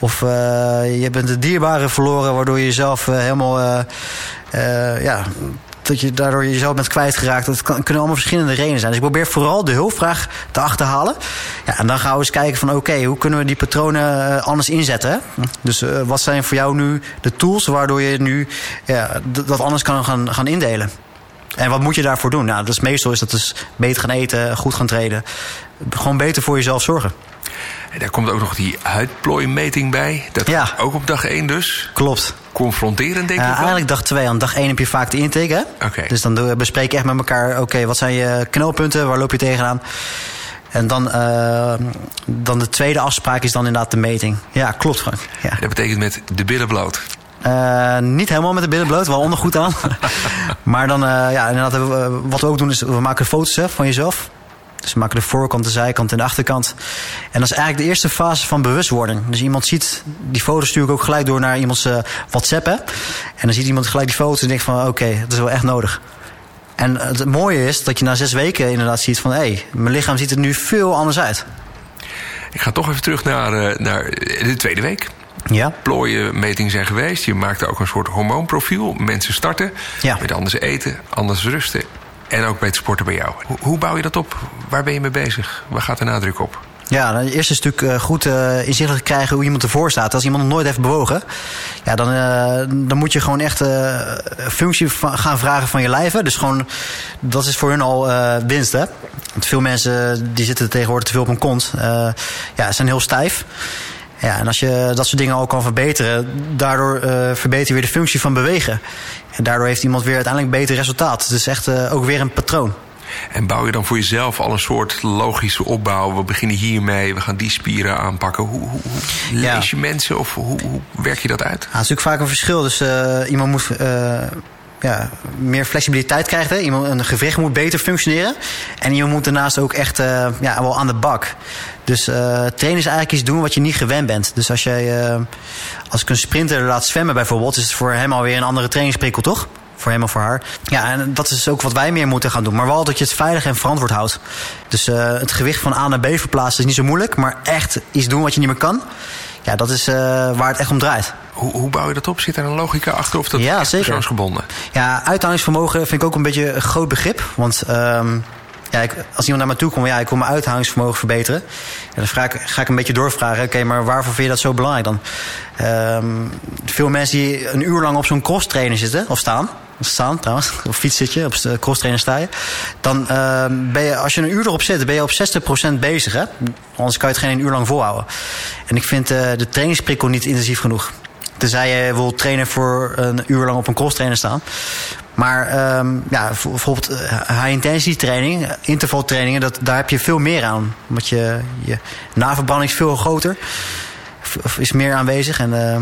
Of je bent de dierbare verloren, waardoor je jezelf helemaal. ja, dat je daardoor jezelf bent kwijtgeraakt. Dat kan, kunnen allemaal verschillende redenen zijn. Dus ik probeer vooral de hulpvraag te achterhalen. Ja, en dan gaan we eens kijken van oké, hoe kunnen we die patronen uh, anders inzetten? Dus uh, wat zijn voor jou nu de tools waardoor je nu ja, dat anders kan gaan, gaan indelen? En wat moet je daarvoor doen? Nou, dus meestal is dat dus beter gaan eten, goed gaan trainen. Gewoon beter voor jezelf zorgen. En daar komt ook nog die huidplooimeting bij. Dat ja. ook op dag 1 dus. Klopt. Confronterend, denk ik. Uh, eigenlijk dag 2. Aan dag 1 heb je vaak de intake. Hè? Okay. Dus dan bespreek je echt met elkaar: oké, okay, wat zijn je knelpunten? Waar loop je tegenaan? En dan, uh, dan de tweede afspraak is dan inderdaad de meting. Ja, klopt Frank. Ja. Dat betekent met de billen bloot. Uh, niet helemaal met de billen bloot, wel ondergoed aan. maar dan, uh, ja, inderdaad, wat we ook doen is, we maken foto's hè, van jezelf. Dus we maken de voorkant, de zijkant en de achterkant. En dat is eigenlijk de eerste fase van bewustwording. Dus iemand ziet, die foto stuur ik ook gelijk door naar iemands uh, WhatsApp. Hè? En dan ziet iemand gelijk die foto en denkt van oké, okay, dat is wel echt nodig. En het mooie is dat je na zes weken inderdaad ziet van... hé, hey, mijn lichaam ziet er nu veel anders uit. Ik ga toch even terug naar, uh, naar de tweede week. Ja. Plooienmetingen zijn geweest. Je maakte ook een soort hormoonprofiel. Mensen starten ja. met anders eten, anders rusten. En ook het sporten bij jou. Hoe, bouw je dat op? Waar ben je mee bezig? Waar gaat de nadruk op? Ja, nou, eerst is natuurlijk uh, goed uh, inzichtelijk krijgen hoe iemand ervoor staat. Als iemand nog nooit heeft bewogen, ja, dan, uh, dan moet je gewoon echt functie gaan vragen van je lijven. Dus gewoon, dat is voor hun al winst. Hè? Want veel mensen die zitten tegenwoordig te veel op hun kont. ja, zijn heel stijf. Ja, en als je dat soort dingen al kan verbeteren, daardoor verbeter je weer de functie van bewegen. En daardoor heeft iemand weer uiteindelijk beter resultaat. Het is echt ook weer een patroon. En bouw je dan voor jezelf al een soort logische opbouw? We beginnen hiermee, we gaan die spieren aanpakken. Hoe, hoe, hoe ja. lees je mensen of hoe, hoe, werk je dat uit? Ja, het is natuurlijk vaak een verschil. Dus uh, iemand moet ja, meer flexibiliteit krijgen. Hè? Iemand, een gewricht moet beter functioneren. En iemand moet daarnaast ook echt uh, ja, wel aan de bak. Dus trainen is eigenlijk iets doen wat je niet gewend bent. Dus als jij als ik een sprinter laat zwemmen bijvoorbeeld, is het voor hem alweer een andere trainingsprikkel, toch? voor hem of voor haar. Ja, en dat is ook wat wij meer moeten gaan doen. Maar wel dat je het veilig en verantwoord houdt. Dus uh, het gewicht van A naar B verplaatsen is niet zo moeilijk. Maar echt iets doen wat je niet meer kan. Ja, dat is uh, waar het echt om draait. Hoe, hoe, bouw je dat op? Zit er een logica achter of dat ja, is persoonsgebonden? Ja, uithoudingsvermogen vind ik ook een beetje een groot begrip. Want um, ja, ik, als iemand naar me toe komt, ja, ik wil mijn uithoudingsvermogen verbeteren. Ja, dan vraag ga ik een beetje doorvragen. Oké, maar waarvoor vind je dat zo belangrijk dan? Um, veel mensen die een uur lang op zo'n cross trainer zitten, of staan. Staan trouwens, of fiets zit je, op de cross trainer sta je. Dan uh, ben je, als je een uur erop zit, ben je op 60% bezig. Hè? Anders kan je het geen uur lang volhouden. En ik vind uh, de trainingsprikkel niet intensief genoeg. Tenzij je wil trainen voor een uur lang op een cross trainer staan. Maar um, ja, bijvoorbeeld high-intensity training, intervaltrainingen, dat, daar heb je veel meer aan. Want je, je naverbranding is veel groter, is meer aanwezig. En uh,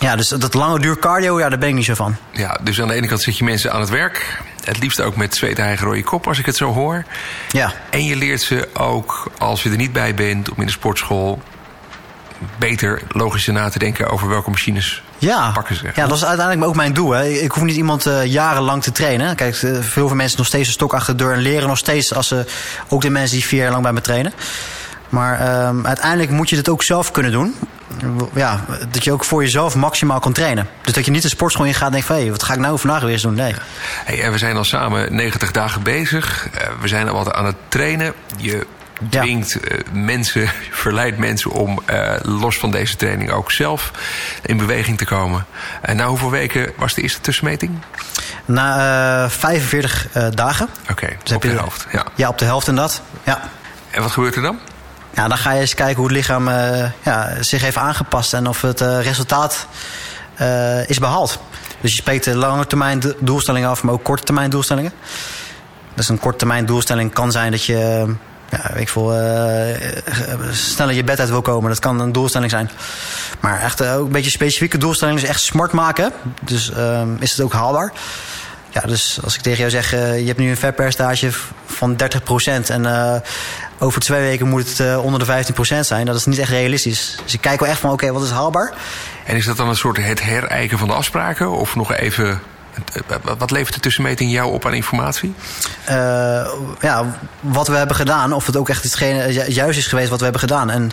ja, dus dat lange duur cardio, ja, daar ben ik niet zo van. Ja, dus aan de ene kant zit je mensen aan het werk. Het liefst ook met zweet, eigen rode kop, als ik het zo hoor. Ja. En je leert ze ook, als je er niet bij bent, om in de sportschool beter logischer na te denken over welke machines ja. pakken ze. Ja, dat is uiteindelijk ook mijn doel. Hè. Ik hoef niet iemand uh, jarenlang te trainen. Kijk, veel van mensen nog steeds een stok achter de deur en leren nog steeds als ze ook de mensen die vier jaar lang bij me trainen. Maar um, uiteindelijk moet je dit ook zelf kunnen doen. Ja, dat je ook voor jezelf maximaal kan trainen. Dus dat je niet de sportschool in gaat en denkt van... hé, wat ga ik nou vandaag weer eens doen? Nee. Hey, we zijn al samen 90 dagen bezig. Uh, we zijn al wat aan het trainen. Je dwingt ja. uh, mensen, verleidt mensen om uh, los van deze training ook zelf in beweging te komen. En na hoeveel weken was de eerste tussenmeting? Na uh, 45 dagen. Oké, okay, dus op de helft. Ja. ja, op de helft inderdaad. Ja. En wat gebeurt er dan? Ja, dan ga je eens kijken hoe het lichaam ja, zich heeft aangepast en of het resultaat is behaald. Dus je spreekt de lange termijn doelstellingen af, maar ook korte termijn doelstellingen. Dus een korte termijn doelstelling kan zijn dat je ja, ik voel, uh, sneller je bed uit wil komen. Dat kan een doelstelling zijn. Maar echt uh, ook een beetje specifieke doelstelling. Dus echt smart maken. Dus uh, is het ook haalbaar. Ja, dus als ik tegen jou zeg, uh, je hebt nu een vetpercentage van 30%. En over twee weken moet het onder de 15% zijn. Dat is niet echt realistisch. Dus ik kijk wel echt van, oké, wat is haalbaar? En is dat dan een soort het herijken van de afspraken? Of nog even wat levert de tussenmeting jou op aan informatie? Uh, ja, wat we hebben gedaan, of het ook echt hetgene juist is geweest wat we hebben gedaan. En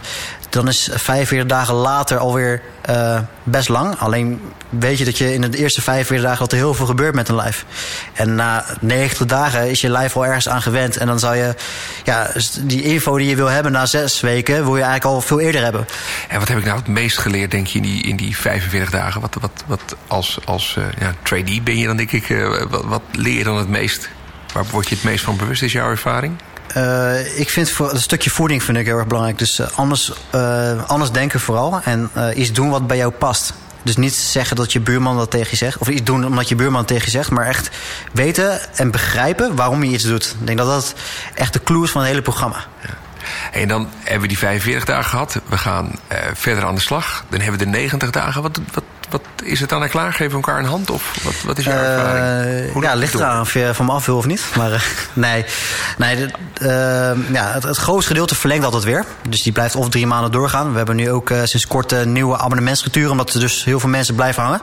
dan is 45 dagen later alweer uh, best lang. Alleen weet je dat je in de eerste 45 dagen dat er heel veel gebeurt met een lijf. En na 90 dagen is je lijf al ergens aan gewend. En dan zou je ja, die info die je wil hebben na zes weken, wil je eigenlijk al veel eerder hebben. En wat heb ik nou het meest geleerd, denk je, in die, in die 45 dagen? Wat, wat, wat als, als uh, ja, trainee ben je dan, denk ik, uh, wat, wat leer je dan het meest? Waar word je het meest van bewust, is jouw ervaring? Uh, ik vind voor, een stukje voeding vind ik heel erg belangrijk. Dus uh, anders, uh, anders denken vooral. En iets doen wat bij jou past. Dus niet zeggen dat je buurman dat tegen je zegt. Of iets doen omdat je buurman tegen je zegt. Maar echt weten en begrijpen waarom je iets doet. Ik denk dat dat echt de clue is van het hele programma. Ja. En dan hebben we die 45 dagen gehad. We gaan verder aan de slag. Dan hebben we de 90 dagen. Wat, wat, wat is het dan er klaar? Geven we elkaar een hand? Of wat, wat is jouw uh, ervaring? Hoe ja, ligt eraan of je van me af wil of niet. Maar uh, nee, nee de, uh, ja, het, het, grootste gedeelte verlengt altijd weer. Dus die blijft of drie maanden doorgaan. We hebben nu ook sinds kort een nieuwe abonnementsstructuur. Omdat er dus heel veel mensen blijven hangen.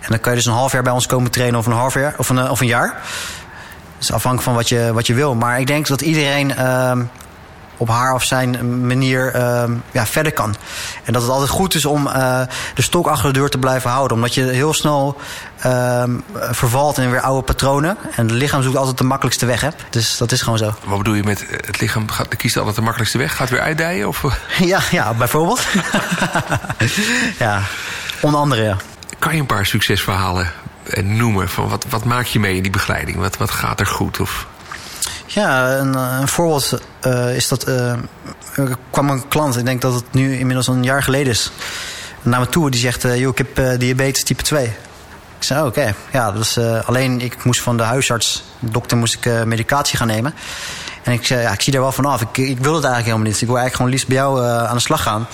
En dan kan je dus een half jaar bij ons komen trainen of een half jaar of een, of een jaar. Dus afhankelijk van wat je, wat je wil. Maar ik denk dat iedereen ehm, op haar of zijn manier uh, ja, verder kan. En dat het altijd goed is om uh, de stok achter de deur te blijven houden. Omdat je heel snel uh, vervalt in weer oude patronen. En het lichaam zoekt altijd de makkelijkste weg. Hè? Dus dat is gewoon zo. Wat bedoel je met het lichaam gaat, kiest altijd de makkelijkste weg? Gaat weer uitdijen? Of? Ja, ja bijvoorbeeld. ja, onder andere ja. Kan je een paar succesverhalen noemen? Van wat, wat maak je mee in die begeleiding? Wat, wat gaat er goed? Of... Ja, een, een voorbeeld uh, is dat. Uh, er kwam een klant, ik denk dat het nu inmiddels een jaar geleden is. Naar me toe, die zegt: uh, ik heb diabetes type 2. Ik zei: oh, Oké, ja, dus alleen ik moest van de huisarts, dokter, moest ik medicatie gaan nemen. En ik zei: ja, ik zie daar wel vanaf. Ik, ik wil het eigenlijk helemaal niet. Ik wil eigenlijk gewoon liefst bij jou aan de slag gaan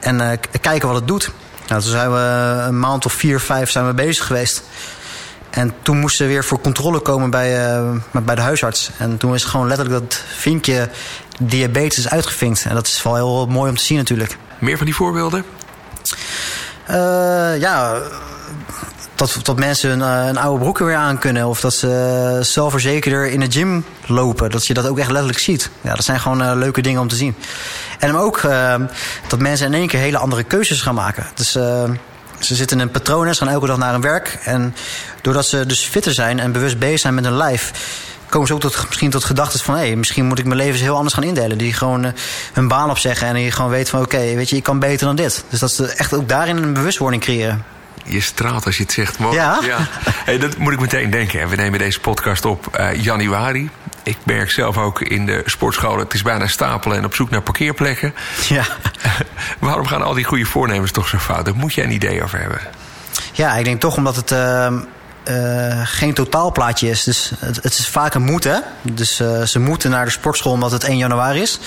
en kijken wat het doet. Nou, toen zijn we een maand of vier, vijf zijn we bezig geweest. En toen moesten we weer voor controle komen bij, uh, bij de huisarts. En toen is gewoon letterlijk dat vinkje diabetes uitgevinkt. En dat is wel heel mooi om te zien natuurlijk. Meer van die voorbeelden? Uh, ja, dat, dat mensen een, een oude broek weer aan kunnen. Of dat ze zelfverzekerder in de gym lopen. Dat je dat ook echt letterlijk ziet. Ja, dat zijn gewoon leuke dingen om te zien. En ook dat mensen in één keer hele andere keuzes gaan maken. Dus ze zitten in een patroon, ze gaan elke dag naar hun werk. En doordat ze dus fitter zijn en bewust bezig zijn met hun lijf komen ze ook tot, misschien tot gedachten van... hé, hey, misschien moet ik mijn leven heel anders gaan indelen. Die gewoon uh, hun baan opzeggen en die gewoon weten van... oké, weet je, ik kan beter dan dit. Dus dat ze echt ook daarin een bewustwording creëren. Je straalt als je het zegt, mooi. Ja? ja. Hey, dat moet ik meteen denken. We nemen deze podcast op uh, januari. Ik merk zelf ook in de sportscholen... het is bijna stapelen en op zoek naar parkeerplekken. Ja. Waarom gaan al die goede voornemens toch zo fout? Daar moet je een idee over hebben. Ja, ik denk toch omdat het... Uh uh, geen totaalplaatje is. Dus het, het, is vaak een moeten. Dus uh, ze moeten naar de sportschool omdat het 1 januari is.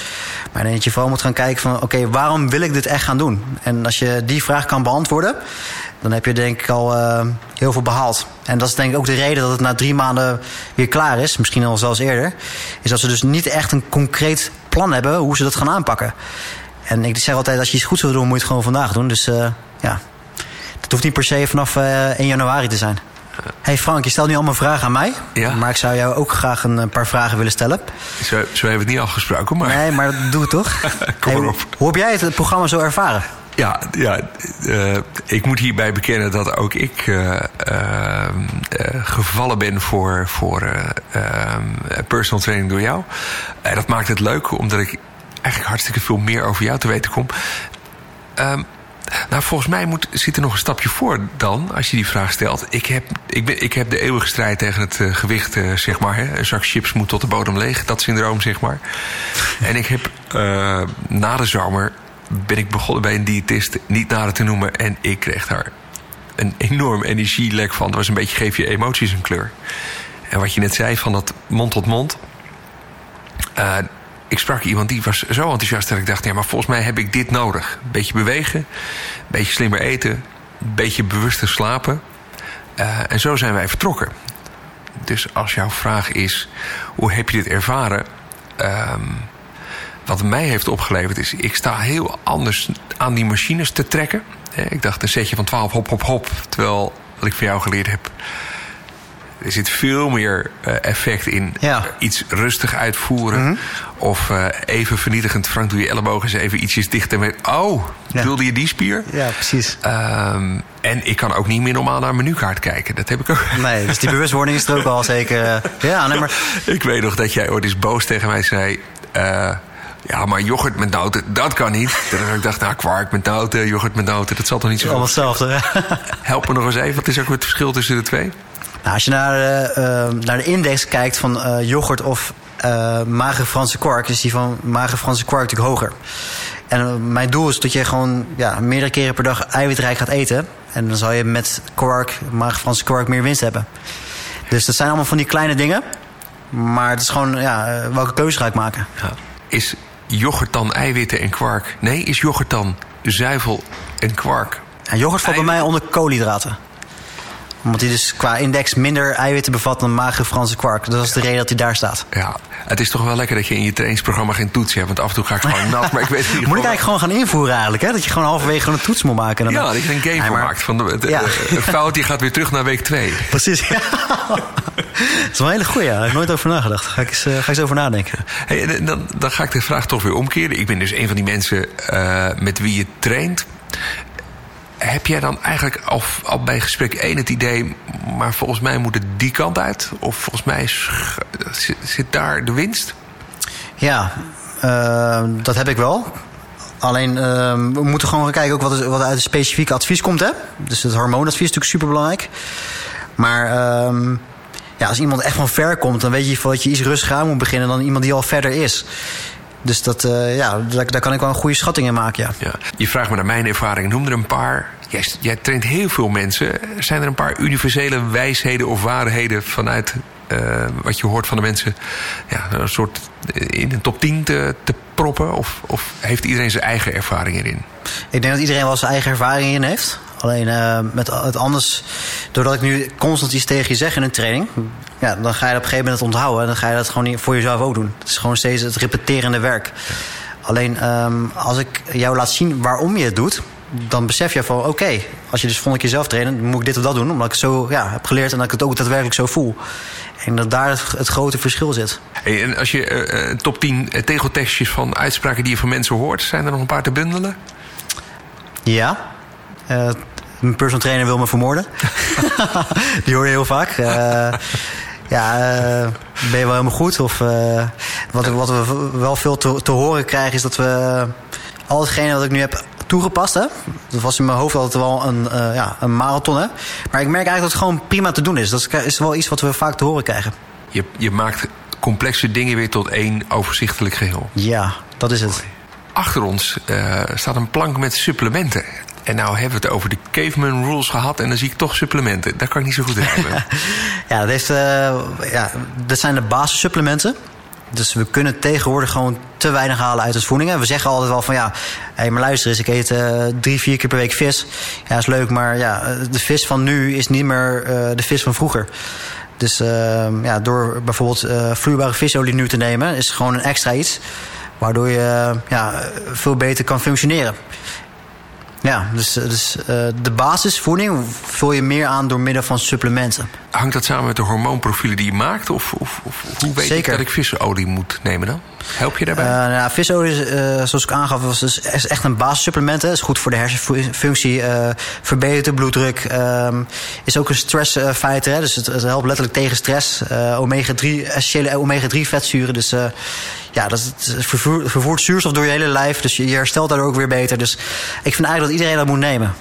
Maar dan dat je vooral moet gaan kijken van... oké, waarom wil ik dit echt gaan doen? En als je die vraag kan beantwoorden... dan heb je denk ik al uh, heel veel behaald. En dat is denk ik ook de reden dat het na drie maanden weer klaar is. Misschien al zelfs eerder. Is dat ze dus niet echt een concreet plan hebben... hoe ze dat gaan aanpakken. En ik zeg altijd, als je iets goed wil doen... moet je het gewoon vandaag doen. Dus ja, het hoeft niet per se vanaf 1 januari te zijn. Hey Frank, je stelt nu allemaal vragen aan mij. Ja. Maar ik zou jou ook graag een paar vragen willen stellen. Zo, zo hebben we het niet afgesproken, maar... Nee, maar doe het toch? Kom hey, op. Hoe heb jij het, programma zo ervaren? Ja, ja uh, ik moet hierbij bekennen dat ook ik uh, uh, gevallen ben voor, voor ehm, personal training door jou. dat maakt het leuk, omdat ik eigenlijk hartstikke veel meer over jou te weten kom. Um, nou, volgens mij moet, zit er nog een stapje voor dan, als je die vraag stelt. Ik heb, ik ben, ik heb de eeuwige strijd tegen het gewicht, zeg maar. Hè. Een zak chips moet tot de bodem leeg, dat syndroom, zeg maar. en ik heb na de zomer ben ik begonnen bij een diëtist, niet nader te noemen. En ik kreeg daar een enorm energielek van. Het was een beetje geef je emoties een kleur. En wat je net zei van dat mond tot mond ik sprak iemand die was zo enthousiast dat ik dacht: ja, maar volgens mij heb ik dit nodig. Beetje bewegen, beetje slimmer eten, een beetje bewuster slapen. Uh, en zo zijn wij vertrokken. Dus als jouw vraag is: hoe heb je dit ervaren? Um, wat mij heeft opgeleverd is: ik sta heel anders aan die machines te trekken. Ik dacht een setje van 12 hop, hop, hop. Terwijl wat ik van jou geleerd heb er zit veel meer uh, effect in iets rustig uitvoeren. Mhm. Of uh, even vernietigend. Frank, doe je ellebogen eens even ietsjes dichter met. Oh, wilde je die spier? Ja, precies. Um, en ik kan ook niet meer normaal naar een menukaart kijken. Dat heb ik ook. Nee, dus die bewustwording is er ook al zeker. Uh, ja, nee, maar... Ik weet nog dat jij ooit eens boos tegen mij zei. Ja, maar yoghurt met noten, dat kan niet. Toen ik dacht, nou, kwark met noten, yoghurt met noten, dat zal toch niet zo... Allemaal hetzelfde, Help me nog eens even, wat is ook het verschil tussen de twee? Nou, als je naar de, uh, naar de index kijkt van uh, yoghurt of uh, magere Franse kwark, is die van magere Franse kwark natuurlijk hoger. En mijn doel is dat je gewoon ja, meerdere keren per dag eiwitrijk gaat eten. En dan zal je met kwark, magere Franse kwark, meer winst hebben. Dus dat zijn allemaal van die kleine dingen. Maar het is gewoon, ja, welke keuze ga ik maken? Ja. Is yoghurt dan eiwitten en kwark? Nee, is yoghurt dan zuivel en kwark? Ja, yoghurt valt bij mij onder koolhydraten omdat hij dus qua index minder eiwitten bevat dan magere Franse kwark. Dat is de reden dat hij daar staat. Ja, het is toch wel lekker dat je in je trainingsprogramma geen toets hebt. Want af en toe ga ik gewoon nat. Maar ik weet niet. Moet ik eigenlijk gewoon gaan invoeren eigenlijk? Hè? Dat je gewoon halverwege een toets moet maken. En dan ja, dat je een game ja, maakt. Van de, ja. fout die gaat weer terug naar week 2. Precies, ja. dat is wel een hele goeie. Daar heb ik nooit over nagedacht. Ga ik eens, uh, ga ik eens over nadenken. Hey, dan, dan ga ik de vraag toch weer omkeren. Ik ben dus een van die mensen uh, met wie je traint heb jij dan eigenlijk al, bij gesprek 1 het idee... maar volgens mij moet het die kant uit? Of volgens mij zit, daar de winst? Ja, uh, dat heb ik wel. Alleen uh, we moeten gewoon gaan kijken ook wat, uit het specifieke advies komt. Hè? Dus het hormoonadvies is natuurlijk superbelangrijk. Maar uh, ja, als iemand echt van ver komt... dan weet je dat je iets rustiger aan moet beginnen... dan iemand die al verder is. Dus dat, uh, ja, daar, daar, kan ik wel een goede schatting in maken. Ja. ja. Je vraagt me naar mijn ervaring. Noem er een paar. Jij, jij traint heel veel mensen. Zijn er een paar universele wijsheden of waarheden vanuit uh, wat je hoort van de mensen? Ja, een soort in een top 10 te, te proppen? Of, of heeft iedereen zijn eigen ervaring erin? Ik denk dat iedereen wel zijn eigen ervaring in heeft. Alleen uh, met het anders, doordat ik nu constant iets tegen je zeg in een training, ja, dan ga je dat op een gegeven moment onthouden. En dan ga je dat gewoon voor jezelf ook doen. Het is gewoon steeds het repeterende werk. Alleen um, als ik jou laat zien waarom je het doet, dan besef je van oké, als je dus volgende keer zelf trainen, moet ik dit of dat doen. Omdat ik het zo ja, heb geleerd en dat ik het ook daadwerkelijk zo voel. En dat daar het, grote verschil zit. Hey, en als je uh, top 10 tegeltekstjes van uitspraken die je van mensen hoort, zijn er nog een paar te bundelen? Ja. Mijn personal trainer wil me vermoorden. die hoor je heel vaak. Uh, ja, ben je wel helemaal goed? Of wat, wat, we wel veel te, te, horen krijgen is dat we al hetgene wat ik nu heb toegepast. Hè? Dat was in mijn hoofd altijd wel een, ja, een marathon. Hè? Maar ik merk eigenlijk dat het gewoon prima te doen is. Dat is wel iets wat we vaak te horen krijgen. Je, je maakt complexe dingen weer tot één overzichtelijk geheel. Ja, dat is het. Achter ons staat een plank met supplementen. En nou hebben we het over de caveman rules gehad en dan zie ik toch supplementen. Daar kan ik niet zo goed in hebben. ja, dat, heeft, uh, ja, dat zijn de basissupplementen. Dus we kunnen tegenwoordig gewoon te weinig halen uit het voedingen. We zeggen altijd wel van ja, hé, maar luister eens, ik eet uh, drie, vier keer per week vis. Ja, is leuk, maar ja, de vis van nu is niet meer de vis van vroeger. Dus ja, door bijvoorbeeld vloeibare visolie nu te nemen, is gewoon een extra iets. Waardoor je ja, veel beter kan functioneren. Ja, dus, dus uh, de basisvoeding vul je meer aan door middel van supplementen. Hangt dat samen met de hormoonprofielen die je maakt? Of, of, of hoe weet Zeker. ik dat ik visolie moet nemen dan? Help je daarbij? Uh, nou, visolie, uh, zoals ik aangaf, was dus is echt een basissupplement. Het is goed voor de hersenfunctie, verbetert de bloeddruk. Ehm, is ook een stressfighter, dus het, het, helpt letterlijk tegen stress. omega-3, essentiële omega-3 vetzuren. Dus ja, dat het vervoert, vervoert zuurstof door je hele lijf. Dus je, je herstelt daardoor ook weer beter. Dus ik vind eigenlijk dat iedereen dat moet nemen.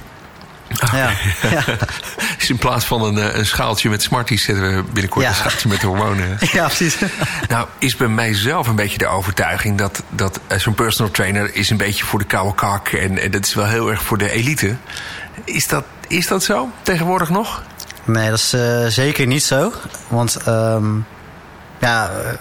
Ja. ja. Dus in plaats van een, een schaaltje met Smarties zetten we binnenkort Ja. een schaaltje met hormonen. Ja, precies. Nou, is bij mijzelf een beetje de overtuiging dat, dat eh, zo'n personal trainer is een beetje voor de koude kak. En, en dat is wel heel erg voor de elite. Is dat, is dat zo tegenwoordig nog? Nee, dat is eh, zeker niet zo. Want ehm, ja, eh,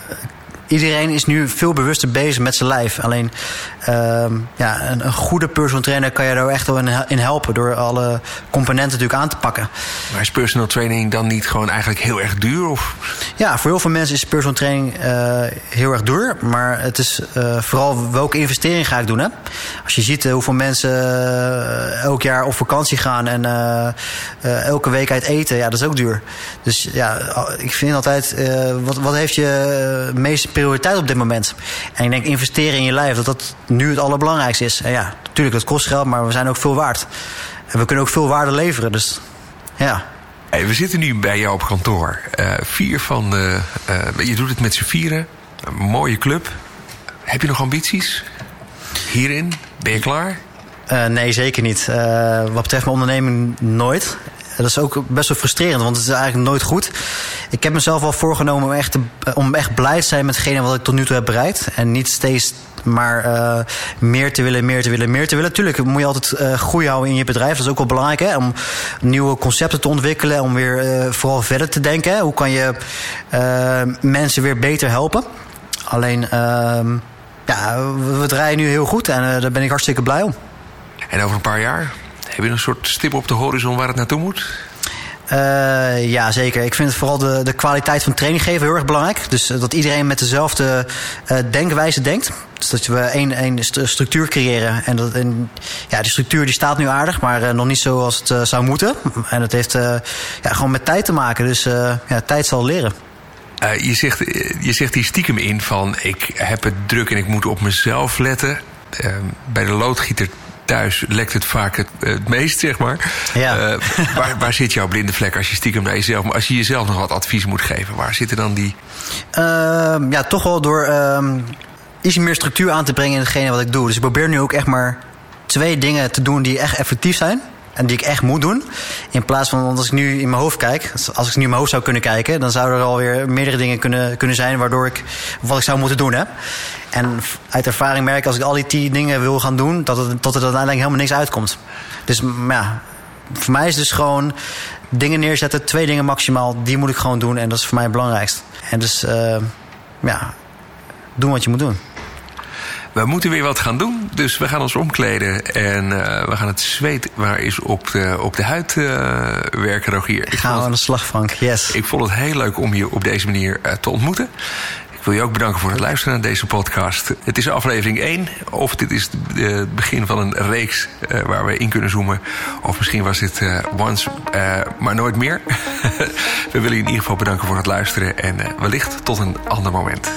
iedereen is nu veel bewuster bezig met zijn lijf. Alleen ehm, ja, een, een goede personal trainer kan je er echt wel in, helpen. Door alle componenten natuurlijk aan te pakken. Maar is personal training dan niet gewoon eigenlijk heel erg duur? Of? Ja, voor heel veel mensen is personal training uh, heel erg duur. Maar het is uh, vooral welke investering ga ik doen. Hè? Als je ziet uh, hoeveel mensen elk jaar op vakantie gaan en elke week uit eten, ja, dat is ook duur. Dus ja, ik vind altijd, wat, wat heeft je meeste prioriteit op dit moment? En ik denk investeren in je lijf, dat dat nu het allerbelangrijkste is. En ja, natuurlijk, dat kost geld, maar we zijn ook veel waard. En we kunnen ook veel waarde leveren. Dus ja. Hey, we zitten nu bij jou op kantoor. Uh, vier van de. Uh, je doet het met z'n vieren. Een mooie club. Heb je nog ambities? Hierin? Ben je klaar? Uh, nee, zeker niet. wat betreft mijn onderneming nooit. Dat is ook best wel frustrerend, want het is eigenlijk nooit goed. Ik heb mezelf wel voorgenomen om echt, te, om echt blij te zijn met hetgene wat ik tot nu toe heb bereikt. En niet steeds maar uh, meer te willen, meer te willen, meer te willen. Tuurlijk moet je altijd uh, groei houden in je bedrijf. Dat is ook wel belangrijk, hè? om nieuwe concepten te ontwikkelen. Om weer vooral verder te denken. Hoe kan je mensen weer beter helpen? Alleen, ehm, ja, we draaien nu heel goed en daar ben ik hartstikke blij om. En over een paar jaar? Heb je een soort stip op de horizon waar het naartoe moet? Uh, ja, zeker. Ik vind vooral de, de kwaliteit van training geven heel erg belangrijk. Dus uh, dat iedereen met dezelfde uh, denkwijze denkt. Dus dat we één, één structuur creëren. En, dat, en ja, die structuur die staat nu aardig, maar nog niet zoals het zou moeten. En dat heeft ja, gewoon met tijd te maken. Dus ja, tijd zal leren. Je, zegt, je zegt hier stiekem in van ik heb het druk en ik moet op mezelf letten. Bij de loodgieter thuis lekt het vaak het, het meest, zeg maar. Ja. Uh, waar, waar zit jouw blinde vlek als je stiekem naar jezelf... Maar als je jezelf nog wat advies moet geven, waar zitten dan die... Uh, ja, toch wel door uh, iets meer structuur aan te brengen in hetgene wat ik doe. Dus ik probeer nu ook echt maar twee dingen te doen die echt effectief zijn. En die ik echt moet doen. In plaats van, want als ik nu in mijn hoofd kijk, als ik nu in mijn hoofd zou kunnen kijken, dan zouden er alweer meerdere dingen kunnen, kunnen zijn waardoor ik wat ik zou moeten doen. Hè? En uit ervaring merk ik als ik al die tien dingen wil gaan doen, dat, het, dat er uiteindelijk helemaal niks uitkomt. Dus ja, voor mij is dus gewoon dingen neerzetten, twee dingen maximaal, die moet ik gewoon doen. En dat is voor mij het belangrijkste. En dus, uh, ja, doen wat je moet doen. We moeten weer wat gaan doen, dus we gaan ons omkleden en uh, we gaan het zweet waar is op de, op de huid uh, werken, Rogier. Ik gaan we aan de slag, Frank. Yes. Ik vond het heel leuk om je op deze manier uh, te ontmoeten. Ik wil je ook bedanken voor het luisteren naar deze podcast. Het is aflevering 1, of dit is het begin van een reeks uh, waar we in kunnen zoomen. Of misschien was dit uh, once, uh, maar nooit meer. we willen je in ieder geval bedanken voor het luisteren en wellicht tot een ander moment.